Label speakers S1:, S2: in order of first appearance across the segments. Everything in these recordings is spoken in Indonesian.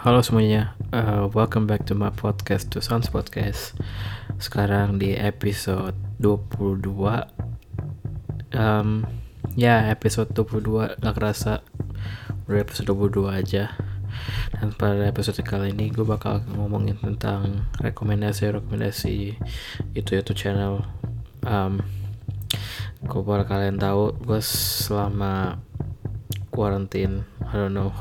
S1: Halo semuanya, uh, welcome back to my podcast, to Sounds Podcast. Sekarang di episode 22 um, Ya, episode 22 gak kerasa. Udah episode 22 aja. Dan pada episode kali ini gue bakal ngomongin tentang rekomendasi-rekomendasi itu-itu channel. Um, Gue kalian tahu gue selama quarantine I don't know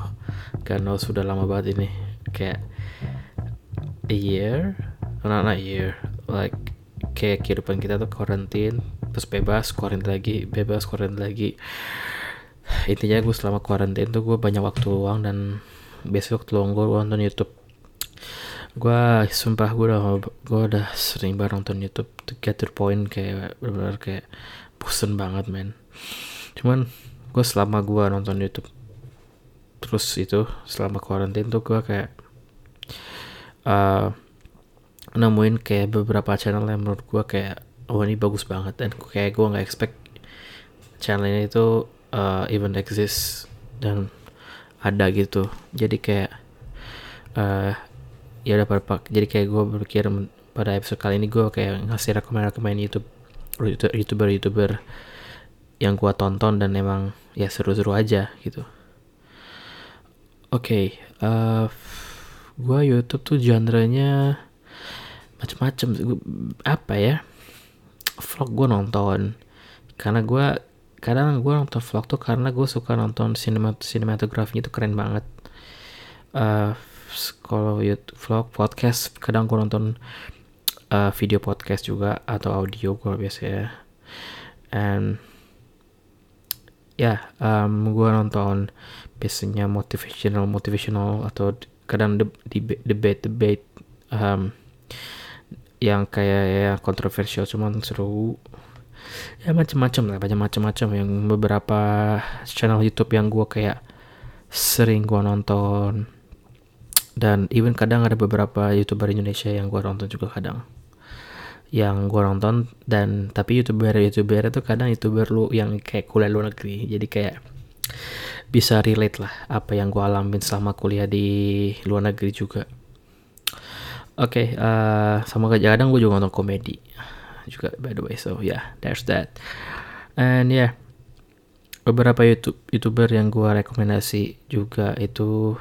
S1: karena sudah lama banget ini. Kayak a year? Not, not a year. Like kayak kehidupan kita tuh quarantine terus bebas quarantine lagi bebas quarantine lagi. Intinya gue selama quarantine tuh gue banyak waktu luang dan besok waktu luang gue nonton YouTube. Gue sumpah gue udah gue udah sering banget nonton YouTube to get to point kayak benar-benar kayak bosen banget men. Cuman gue selama gue nonton YouTube terus itu selama karantina tuh gue kayak uh, nemuin kayak beberapa channel yang menurut gue kayak oh ini bagus banget. Dan kayak gue nggak expect channel ini itu uh, even exist dan ada gitu. Jadi kayak uh, ya udah pada jadi kayak gue berpikir pada episode kali ini gue kayak ngasih rekomend-rekomend YouTube youtuber-youtuber yang gue tonton dan emang ya seru-seru aja gitu Oke, okay, uh, gua YouTube tuh genrenya macam-macam. Apa ya? Vlog gue nonton. Karena gue kadang gue nonton vlog tuh karena gue suka nonton sinemat sinematografinya itu keren banget. Uh, kalau YouTube vlog podcast kadang gue nonton uh, video podcast juga atau audio gue biasanya. And ya yeah, um, gue nonton biasanya motivational motivational atau kadang debate debate um, yang kayak ya kontroversial cuman seru. Ya macam-macam lah banyak macam-macam. Yang beberapa channel YouTube yang gue kayak sering gue nonton. Dan even kadang ada beberapa youtuber Indonesia yang gue nonton juga kadang. Yang gue nonton dan tapi youtuber youtuber itu kadang youtuber lu yang kayak kuliah luar negeri. Jadi kayak bisa relate lah apa yang gue alamin selama kuliah di luar negeri juga. Oke, okay, uh, sama kadang gue juga nonton komedi juga by the way so yeah there's that. And yeah beberapa YouTube youtuber yang gue rekomendasi juga itu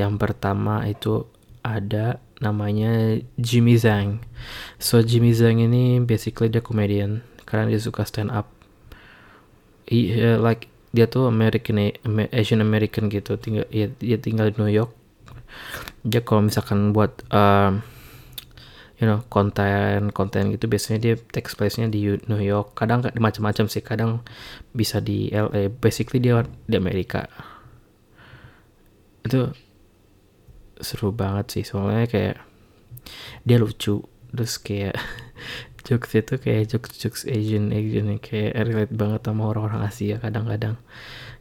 S1: yang pertama itu ada namanya Jimmy Zhang. So Jimmy Zhang ini basically dia comedian karena dia suka stand up. He, uh, like dia tuh American Asian American gitu. Tinggal ya, dia tinggal di New York. Dia kalau misalkan buat um, you know konten konten gitu biasanya dia text place nya di New York. Kadang macam-macam sih. Kadang bisa di LA basically dia di Amerika. Itu seru banget sih. Soalnya kayak dia lucu. Terus kayak jokes itu kayak jokes jokes Asian Asian kayak relate banget sama orang-orang Asia kadang-kadang.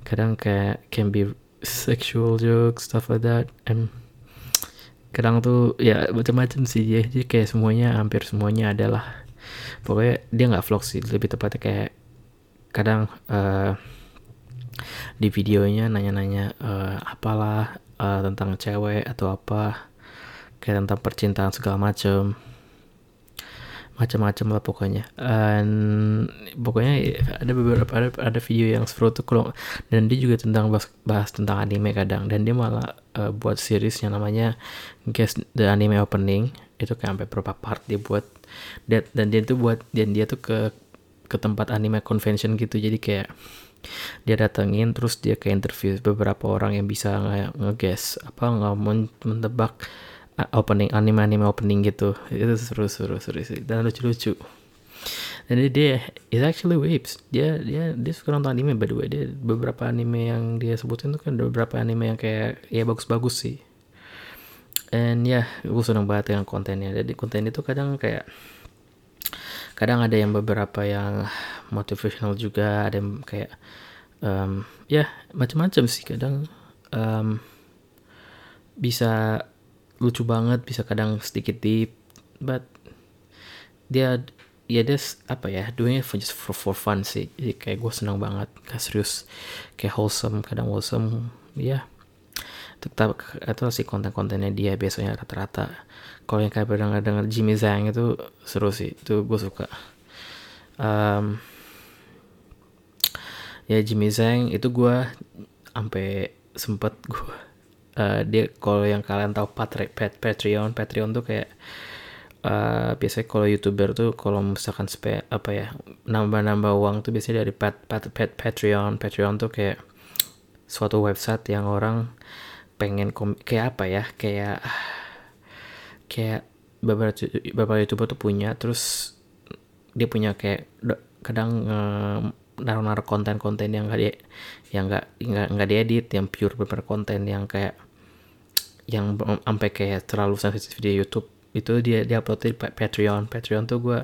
S1: Kadang kayak can be sexual jokes stuff like that. And kadang tuh ya macam-macam sih ya jadi kayak semuanya hampir semuanya adalah pokoknya dia nggak vlog sih. Lebih tepatnya kayak kadang uh, di videonya nanya-nanya uh, apalah uh, tentang cewek atau apa kayak tentang percintaan segala macam macam-macam lah pokoknya. Dan pokoknya ada beberapa ada, ada video yang seru tuh kalau dan dia juga tentang bahas, bahas tentang anime kadang. Dan dia malah uh, buat series yang namanya Guess the Anime Opening. Itu kayak sampai berapa part dia buat. Dan, dan dia tuh buat dan dia tuh ke ke tempat anime convention gitu. Jadi kayak dia datengin terus dia ke interview beberapa orang yang bisa nge-guess apa nggak menebak opening anime anime opening gitu. Itu seru seru seru sih. Dan lucu lucu dan dia, is actually waves. Dia dia dia suka nonton anime by the way. Dia beberapa anime yang dia sebutin tuh kan beberapa anime yang kayak ya bagus bagus sih. And ya yeah, gue seneng banget dengan kontennya. Jadi konten itu kadang kayak kadang ada yang beberapa yang motivational juga ada yang kayak um, ya yeah, macam-macam sih kadang. Um, bisa lucu banget bisa kadang sedikit deep but dia ya dia apa ya doing it for just for, for fun sih. Jadi kayak gue senang banget gak serius kayak wholesome kadang wholesome ya. Yeah. tetap itu sih konten-kontennya dia biasanya rata-rata. Kalau yang kayak pernah denger Jimmy Zhang itu seru sih itu gue suka. Um, ya Jimmy Zhang itu gue sampai sempet gue uh, dia kalau yang kalian tahu Patreon Patreon tuh kayak uh, biasanya kalau youtuber tuh kalau misalkan spe, apa ya nambah-nambah uang tuh biasanya dari pat, pat, pat, Patreon. Patreon tuh kayak suatu website yang orang pengen kom kayak apa ya kayak kayak beberapa beberapa youtuber tuh punya terus dia punya kayak kadang uh, naruh-naruh konten-konten yang gak dia yang gak nggak nggak diedit yang pure beberapa konten yang kayak yang sampai kayak terlalu sensitif di YouTube itu dia dia upload di Patreon. Patreon tuh gue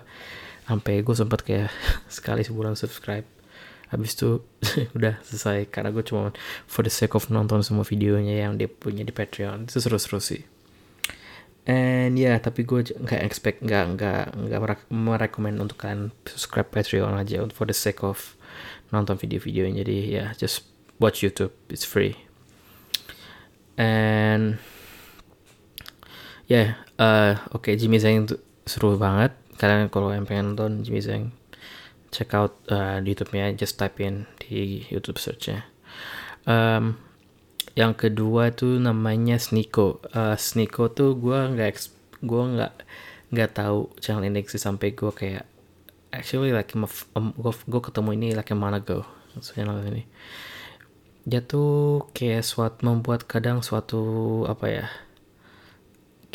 S1: sampai gue sempet kayak sekali sebulan subscribe. Habis itu udah selesai karena gue cuma for the sake of nonton semua videonya yang dia punya di Patreon. Itu seru-seru sih. And ya yeah, tapi gue nggak expect nggak nggak nggak merekomend untuk kalian subscribe Patreon aja for the sake of nonton video-videonya. Jadi ya yeah, just watch YouTube. It's free. And ya yeah, uh, oke okay, Jimmy Zhang itu seru banget. Kalian kalau yang pengen nonton Jimmy Zhang check out uh, di YouTube-nya. Just type in di YouTube search-nya. Um, yang kedua tuh namanya Sniko uh, Sniko tuh gue nggak gue nggak nggak tahu channel ini sih sampai gue kayak actually like um, gue ketemu ini like a month ago channel ini. Dia tuh kayak suatu membuat kadang suatu apa ya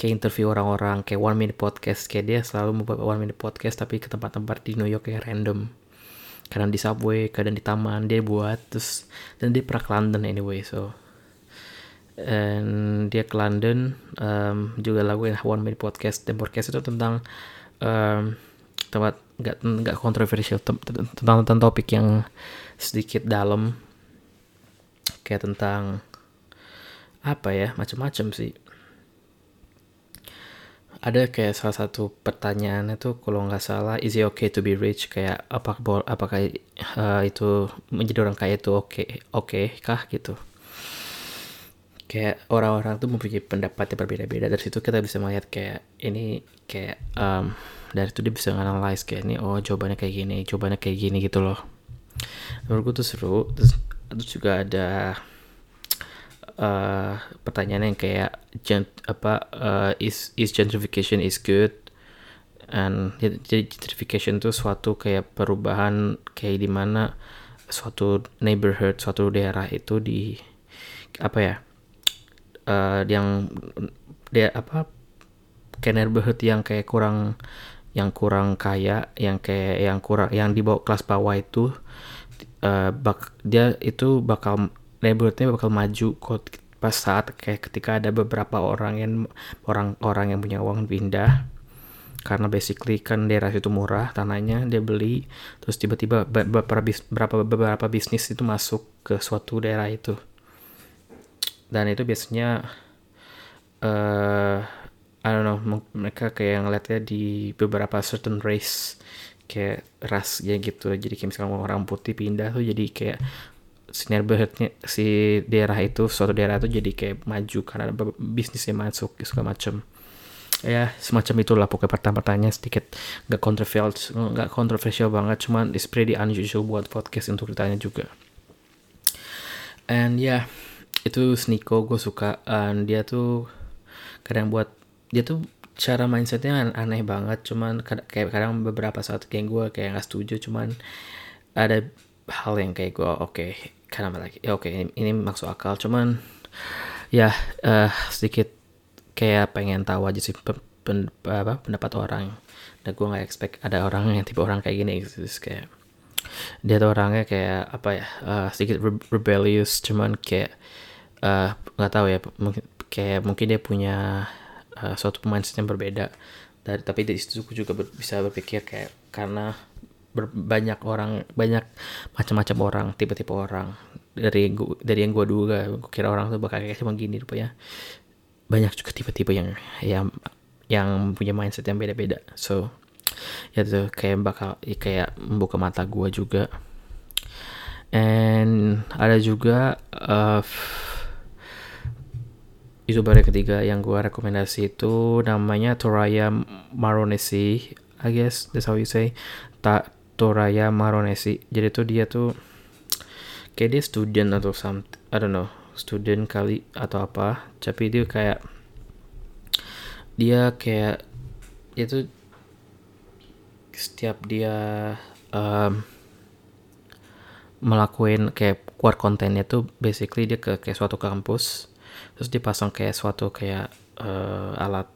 S1: kayak interview orang-orang kayak one minute podcast kayak dia selalu membuat one minute podcast tapi ke tempat-tempat di New York kayak random. Kadang di subway kadang di taman dia buat terus dan dia pernah ke London anyway so. And dia ke London um, juga lakuin one minute podcast dan podcast itu tentang um, tempat nggak nggak kontroversial tentang tentang topik yang sedikit dalam. Kayak tentang apa ya macam-macam sih ada kayak salah satu pertanyaannya tuh kalau nggak salah is it okay to be rich? Kayak apa apakah uh, itu menjadi orang kaya itu oke okay, oke okay kah gitu. Kayak orang-orang tuh mempunyai pendapat yang berbeda-beda. Dari situ kita bisa melihat kayak ini kayak um, dari itu dia bisa analyze kayak ini oh jawabannya kayak gini jawabannya kayak gini gitu loh. Menurut gue tuh seru. Terus, terus juga ada uh, pertanyaan yang kayak gent apa uh, is is gentrification is good? And jadi gentrification itu suatu kayak perubahan kayak di mana suatu neighborhood suatu daerah itu di apa ya uh, yang dia apa kayak neighborhood yang kayak kurang yang kurang kaya yang kayak yang kurang yang di bawah kelas bawah itu uh, bak dia itu bakal neighborhoodnya bakal maju pas saat kayak ketika ada beberapa orang yang orang-orang yang punya uang pindah. Karena basically kan daerah itu murah tanahnya dia beli. Terus tiba-tiba beberapa beberapa beberapa bisnis itu masuk ke suatu daerah itu. Dan itu biasanya uh, I don't know mereka kayak ngeliatnya di beberapa certain race. Kayak ras ya gitu. Jadi kayak misalnya orang putih pindah tuh jadi kayak si neighborhoodnya si daerah itu suatu daerah itu jadi kayak maju karena bisnisnya masuk segala macam ya semacam itulah pokoknya pertanyaan sedikit. Nggak kontroversial nggak kontroversial banget cuman it's pretty unusual buat podcast untuk ditanya juga. And ya yeah, itu Sniko gue suka. And dia tuh kadang buat dia tuh cara mindsetnya aneh banget cuman kayak kadang beberapa saat kayak gue kayak nggak setuju cuman ada hal yang kayak gue oke okay, karena lagi ya oke okay, ini, maksud akal. Cuman ya uh, sedikit kayak pengen tahu aja sih pen, pen, apa, pendapat orang. Dan gue nggak expect ada orang yang tipe orang kayak gini gitu. Kayak dia tuh orangnya kayak apa ya uh, sedikit rebellious. Cuman kayak eh, nggak uh, tahu ya mungkin kayak mungkin dia punya uh, suatu mindset yang berbeda. Dari tapi dari situ juga ber, bisa berpikir kayak karena banyak orang banyak macam-macam orang tipe-tipe orang. Dari gua, dari yang gue duga gue kira orang tuh bakal kayak cuma gini rupanya. Banyak juga tipe-tipe yang yang yang punya mindset yang beda-beda. So ya tuh kayak bakal ya kayak membuka mata gue juga. And ada juga uh, youtuber yang ketiga yang gue rekomendasi itu namanya Toraya Maronesi I guess that's how you say. Tak Toraya Maronesi. Jadi tuh dia tuh kayak dia student atau some I don't know student kali atau apa. Tapi dia kayak dia kayak itu setiap dia um, melakukan kayak keluar kontennya tuh basically dia ke kayak suatu kampus. Terus dipasang kayak suatu kayak uh, alat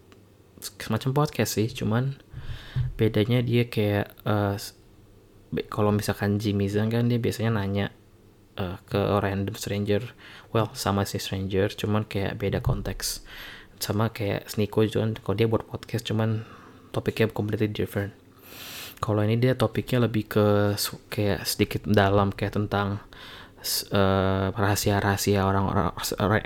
S1: semacam podcast sih cuman bedanya dia kayak uh, kalau misalkan Jimmy Zhang kan dia biasanya nanya uh, ke random stranger. Well sama si stranger cuman kayak beda konteks. Sama kayak Sniko juga kalau dia buat podcast cuman topiknya completely different. Kalau ini dia topiknya lebih ke kayak sedikit dalam kayak tentang uh, rahasia-rahasia orang-orang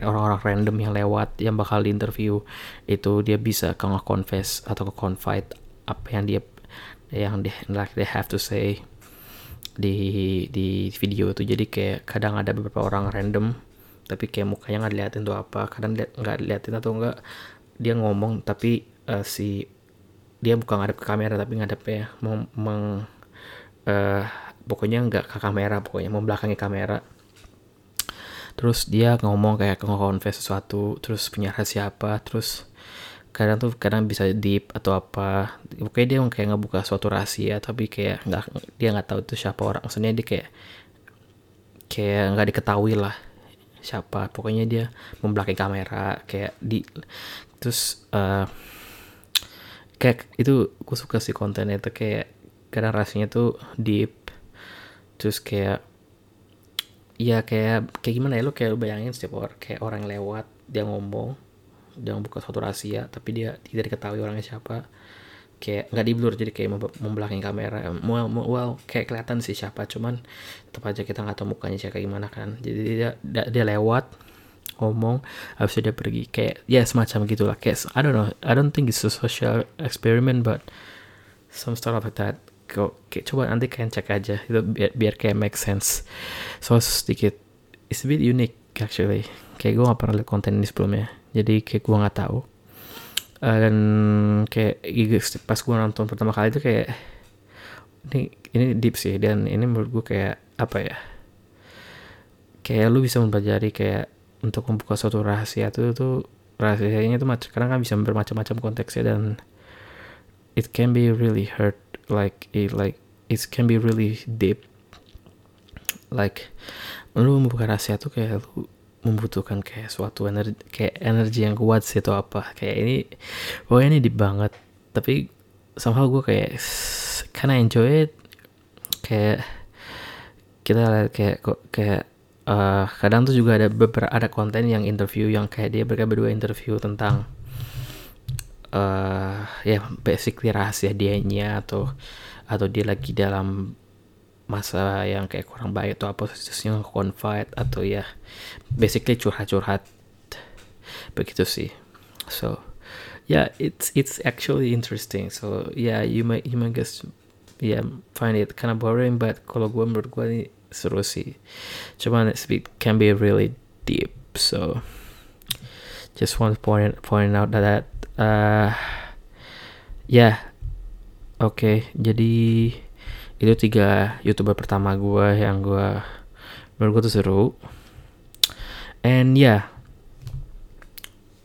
S1: orang-orang random yang lewat yang bakal diinterview. Itu dia bisa kalau confess atau confide apa yang dia yang dia like they have to say di di video itu jadi kayak kadang ada beberapa orang random tapi kayak mukanya nggak diliatin tuh apa kadang nggak diliatin atau enggak dia ngomong tapi uh, si dia bukan ngadep ke kamera tapi ngadep ya mau meng uh, pokoknya nggak ke kamera pokoknya mau belakangi kamera. Terus dia ngomong kayak nge-confess sesuatu terus punya rahasia apa terus kadang tuh kadang bisa deep atau apa. Pokoknya dia kayak nggak buka suatu rahasia tapi kayak nggak dia nggak tahu itu siapa orang. Maksudnya dia kayak kayak nggak diketahui lah siapa. Pokoknya dia membelakangi kamera kayak di terus uh, kayak itu gue suka sih kontennya itu kayak kadang rasanya tuh deep. Terus kayak ya kayak kayak gimana ya lo kayak lo bayangin setiap orang kayak orang lewat dia ngomong dia buka suatu rahasia tapi dia tidak diketahui orangnya siapa. Kayak nggak di blur jadi kayak membelakangi kamera. Well, well kayak kelihatan sih siapa cuman tetap aja kita nggak tahu mukanya siapa gimana kan. Jadi dia dia lewat ngomong habis dia pergi. Kayak ya semacam gitulah. Kayak I don't know I don't think it's a social experiment but some stuff like that. Kok coba nanti kalian cek aja. Itu biar, biar kayak make sense. So sedikit it's a bit unique actually kayak gue gak pernah lihat konten ini sebelumnya. Jadi kayak gue nggak tahu. Uh, dan kayak pas gue nonton pertama kali itu kayak ini ini deep sih. Dan ini menurut gue kayak apa ya kayak lu bisa mempelajari kayak untuk membuka suatu rahasia itu tuh rahasianya itu macam karena kan bisa bermacam-macam konteksnya dan it can be really hurt like it like it can be really deep. Like lu membuka rahasia tuh kayak lu membutuhkan kayak suatu energi kayak energi yang kuat sih atau apa. Kayak ini pokoknya ini deep banget. Tapi somehow gue kayak karena enjoy it. Kayak kita lihat kayak kok kayak uh, kadang tuh juga ada beberapa ada konten yang interview yang kayak dia mereka berdua interview tentang uh, ya basically rahasia dianya atau atau dia lagi dalam masa yang kayak kurang baik atau apa khususnya confide atau ya basically curhat-curhat. Begitu sih. So yeah it's it's actually interesting. So yeah you might you might guess yeah find it kind of boring but kalau gue menurut gue ini seru sih. Cuman it can be really deep. So just want to point point out that, that uh yeah oke okay, jadi itu tiga youtuber pertama gue yang gue menurut gue tuh seru. And ya yeah,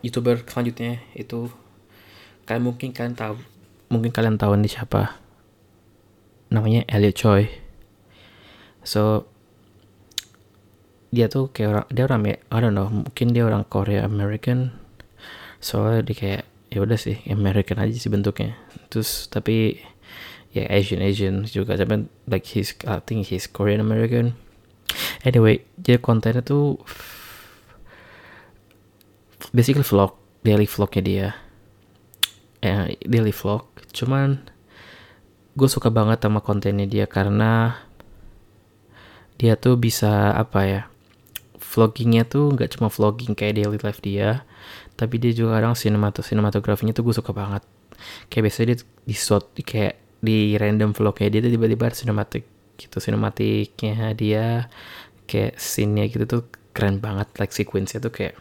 S1: youtuber selanjutnya itu kalian mungkin kalian tahu mungkin kalian tahu ini siapa. Namanya Elliot Choi. So dia tuh kayak orang dia orang I don't know mungkin dia orang Korea American. Soalnya dia kayak ya udah sih American aja sih bentuknya. Terus tapi ya Asian Asian juga. Tapi like he's I think he's Korean American. Anyway jadi kontennya tuh basically vlog daily vlognya dia. Eh, daily vlog. Cuman gue suka banget sama kontennya dia karena dia tuh bisa apa ya vloggingnya tuh nggak cuma vlogging kayak daily life dia tapi dia juga kadang sinemato sinematografinya tuh gue suka banget. Kayak biasanya dia di shot kayak di random vlognya dia tuh tiba-tiba sinematik gitu sinematiknya dia kayak scene-nya gitu tuh keren banget like sequence-nya tuh kayak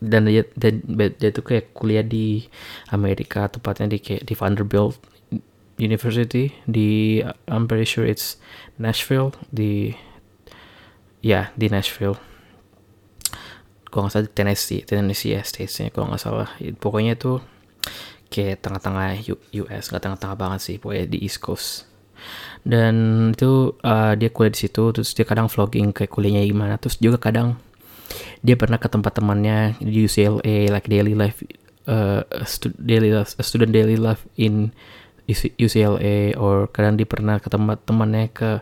S1: dan dia dan dia tuh kayak kuliah di Amerika tepatnya di kayak di Vanderbilt University di I'm pretty sure it's Nashville di ya di Nashville. Kalau nggak salah Tennessee Tennessee ya statesnya kalau nggak salah. Pokoknya itu kayak tengah-tengah US nggak tengah-tengah banget sih pokoknya di East Coast. Dan itu uh, dia kuliah di situ terus dia kadang vlogging kayak kuliahnya gimana terus juga kadang dia pernah ke tempat temannya di UCLA like daily life uh, stu daily life, student daily life in UCLA or kadang dia pernah ke tempat temannya ke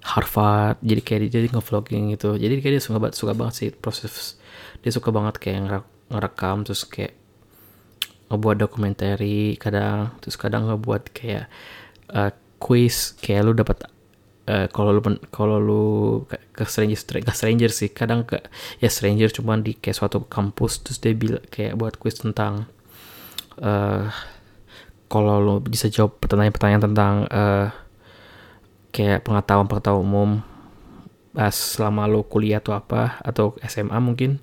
S1: Harvard jadi kayak dia jadi nge-vlogging gitu. Jadi kayak dia suka banget suka banget sih proses dia suka banget kayak ngerekam terus kayak ngebuat dokumenter kadang terus kadang ngebuat kayak uh, quiz kayak lu dapat uh, kalau lu kalau lu ke, stranger ke stranger sih kadang ke ya stranger cuman di kayak suatu kampus terus dia bilang kayak buat quiz tentang uh, kalau lu bisa jawab pertanyaan-pertanyaan tentang uh, kayak pengetahuan-pengetahuan umum pas selama lu kuliah atau apa atau SMA mungkin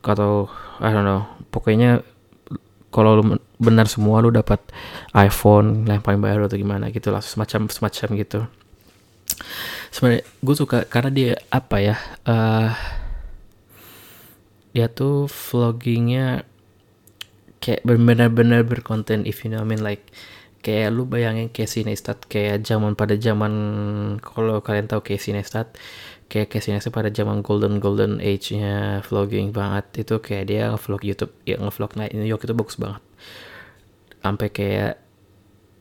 S1: atau I don't know pokoknya kalau lu benar semua lu dapat iPhone yang paling baru atau gimana gitu lah semacam semacam gitu. Sebenarnya gue suka karena dia apa ya uh, dia tuh vloggingnya kayak benar-benar berkonten if you know I mean like kayak lu bayangin kayak Sinestat kayak zaman pada zaman kalau kalian tahu kayak Sinestat kayak Casey Neistat pada zaman golden golden age-nya vlogging banget. Itu kayak dia vlog YouTube ya ngevlog naik New York itu bagus banget. Sampai kayak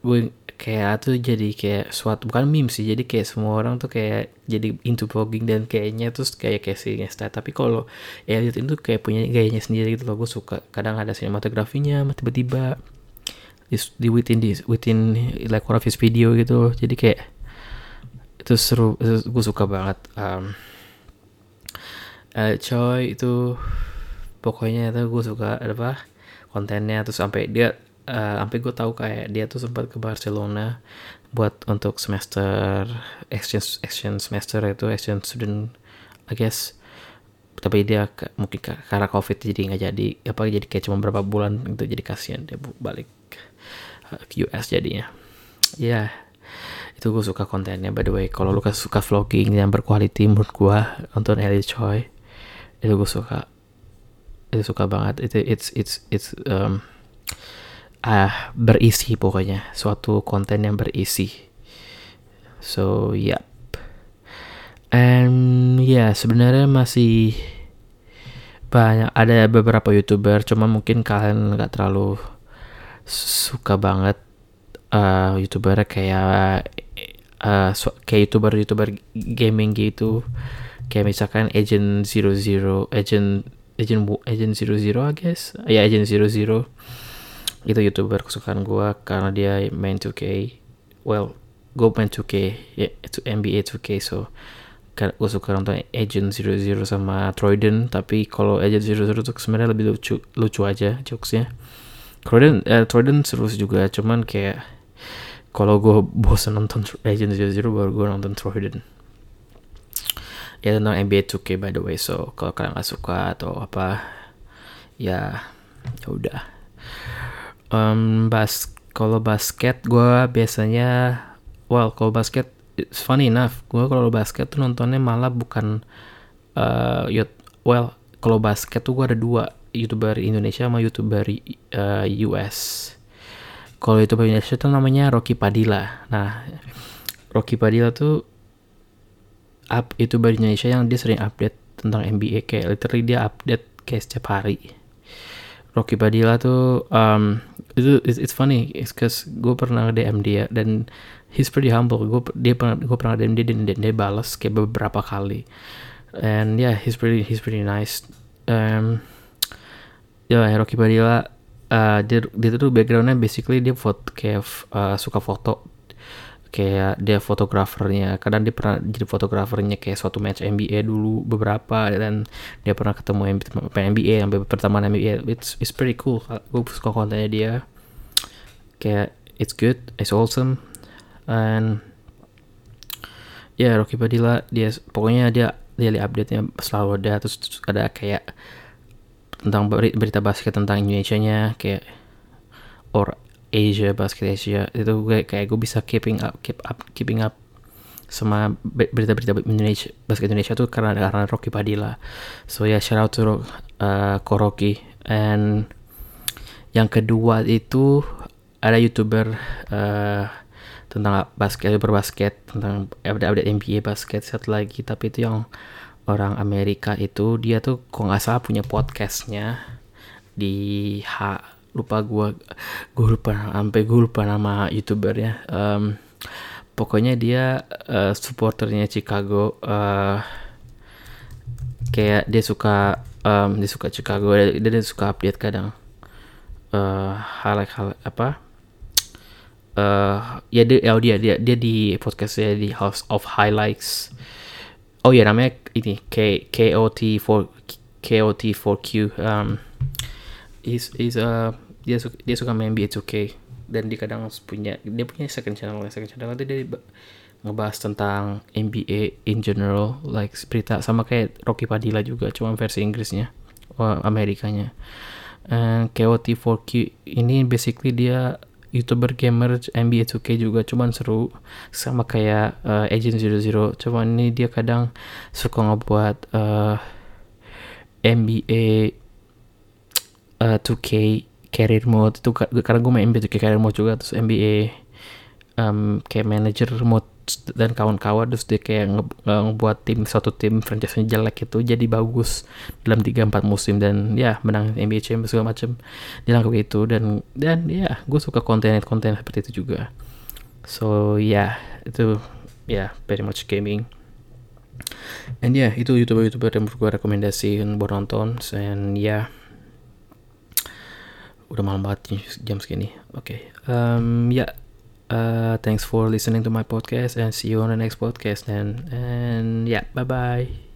S1: gue kayak tuh jadi kayak suatu bukan meme sih jadi kayak semua orang tuh kayak jadi into vlogging dan kayaknya terus kayak Casey Neistat. Tapi kalau Elliot itu kayak punya gayanya sendiri gitu loh gue suka. Kadang ada sinematografinya tiba-tiba di within this within like one of his video gitu jadi kayak itu seru itu gue suka banget. Um, uh, coy itu pokoknya itu gue suka apa kontennya. Terus sampai dia uh, sampai gue tahu kayak dia tuh sempat ke Barcelona buat untuk semester exchange exchange semester itu exchange student I guess. Tapi dia mungkin karena covid jadi nggak jadi apa jadi kayak cuma berapa bulan itu jadi kasihan dia balik US jadinya. Ya yeah itu gue suka kontennya by the way. Kalau lu suka vlogging yang berkualiti menurut gue nonton Ellie Choi itu gue suka. Itu suka banget. Itu it's it's it's um, ah berisi pokoknya. Suatu konten yang berisi. So yep and ya yeah, sebenarnya masih banyak ada beberapa youtuber cuman mungkin kalian nggak terlalu suka banget uh, youtuber kayak uh, kayak youtuber youtuber gaming gitu. Kayak misalkan agent zero zero agent agent agent zero zero I guess. Ya agent zero zero. Itu youtuber kesukaan gue karena dia main 2K well gue main 2K ya itu NBA 2K so gue suka nonton Agent Zero Zero sama Troyden. Tapi kalau Agent Zero Zero tuh sebenarnya lebih lucu lucu aja jokesnya Troyden eh, Troyden seru juga cuman kayak kalau gue bosan nonton Legend Zero Zero baru gue nonton Troiden ya tentang NBA 2K by the way. So kalau kalian gak suka atau apa ya, ya udah. Um, bas kalau basket gue biasanya well kalau basket it's funny enough gue kalau basket tuh nontonnya malah bukan uh, well kalau basket tuh gue ada dua youtuber Indonesia sama youtuber uh, US kalau itu Indonesia itu namanya Rocky Padilla. Nah, Rocky Padilla tuh up baru Indonesia yang dia sering update tentang NBA kayak literally dia update kayak setiap hari. Rocky Padilla tuh um, itu it's, it's funny it's cause gue pernah DM dia dan he's pretty humble. Gue dia pernah gue pernah DM dia dan, dan dia balas kayak beberapa kali. And yeah he's pretty he's pretty nice. Um, ya Rocky Padilla uh, dia dia tuh backgroundnya basically dia foto kayak uh, suka foto. Kayak dia fotografernya kadang dia pernah jadi fotografernya kayak suatu match NBA dulu beberapa dan dia pernah ketemu NBA sampai pertama NBA it's it's pretty cool. Gue suka kontennya dia. Kayak it's good it's awesome and ya yeah, Rocky Padilla dia pokoknya dia daily update nya selalu ada terus ada kayak tentang berita basket tentang Indonesia nya kayak or Asia basket Asia itu gue kayak gue bisa keeping up keep up keeping up sama berita-berita Indonesia basket Indonesia tuh karena karena Rocky Padilla. So ya yeah, shout out to uh, Koroki and yang kedua itu ada youtuber uh, tentang basket berbasket tentang update NBA basket satu lagi tapi itu yang orang Amerika itu dia tuh kok nggak salah punya podcastnya di H lupa gue gue lupa sampai gue lupa nama youtubernya. Um, pokoknya dia uh, supporternya Chicago uh, kayak dia suka um, dia suka Chicago dia, dia suka update kadang uh, hal hal apa uh, ya dia oh dia dia dia di podcastnya di House of Highlights oh ya namanya ini K KOT for KOT for Q um, is is uh, dia suka dia suka main NBA 2K dan dia kadang punya dia punya second channel second channel itu dia ngebahas tentang NBA in general like berita sama kayak Rocky Padilla juga cuma versi Inggrisnya Amerikanya. And KOT4Q ini basically dia youtuber gamer NBA 2K juga cuman seru. Sama kayak uh, Agent 00 cuman ini dia kadang suka ngebuat uh, NBA uh, 2K career mode. Itu karena gue main NBA career mode juga terus NBA um, kayak manager mode dan kawan-kawan terus dia kayak nge ngebuat tim suatu tim franchise jelek itu jadi bagus dalam 3-4 musim dan ya menang NBA Champions segala macam dia lakukan itu dan dan ya gue suka konten-konten seperti itu juga so ya yeah, itu ya yeah, very much gaming and ya yeah, itu youtuber-youtuber yang gue rekomendasiin buat nonton and ya yeah, udah malam banget jam segini oke okay. um, ya yeah. Uh, thanks for listening to my podcast and see you on the next podcast then. And yeah bye bye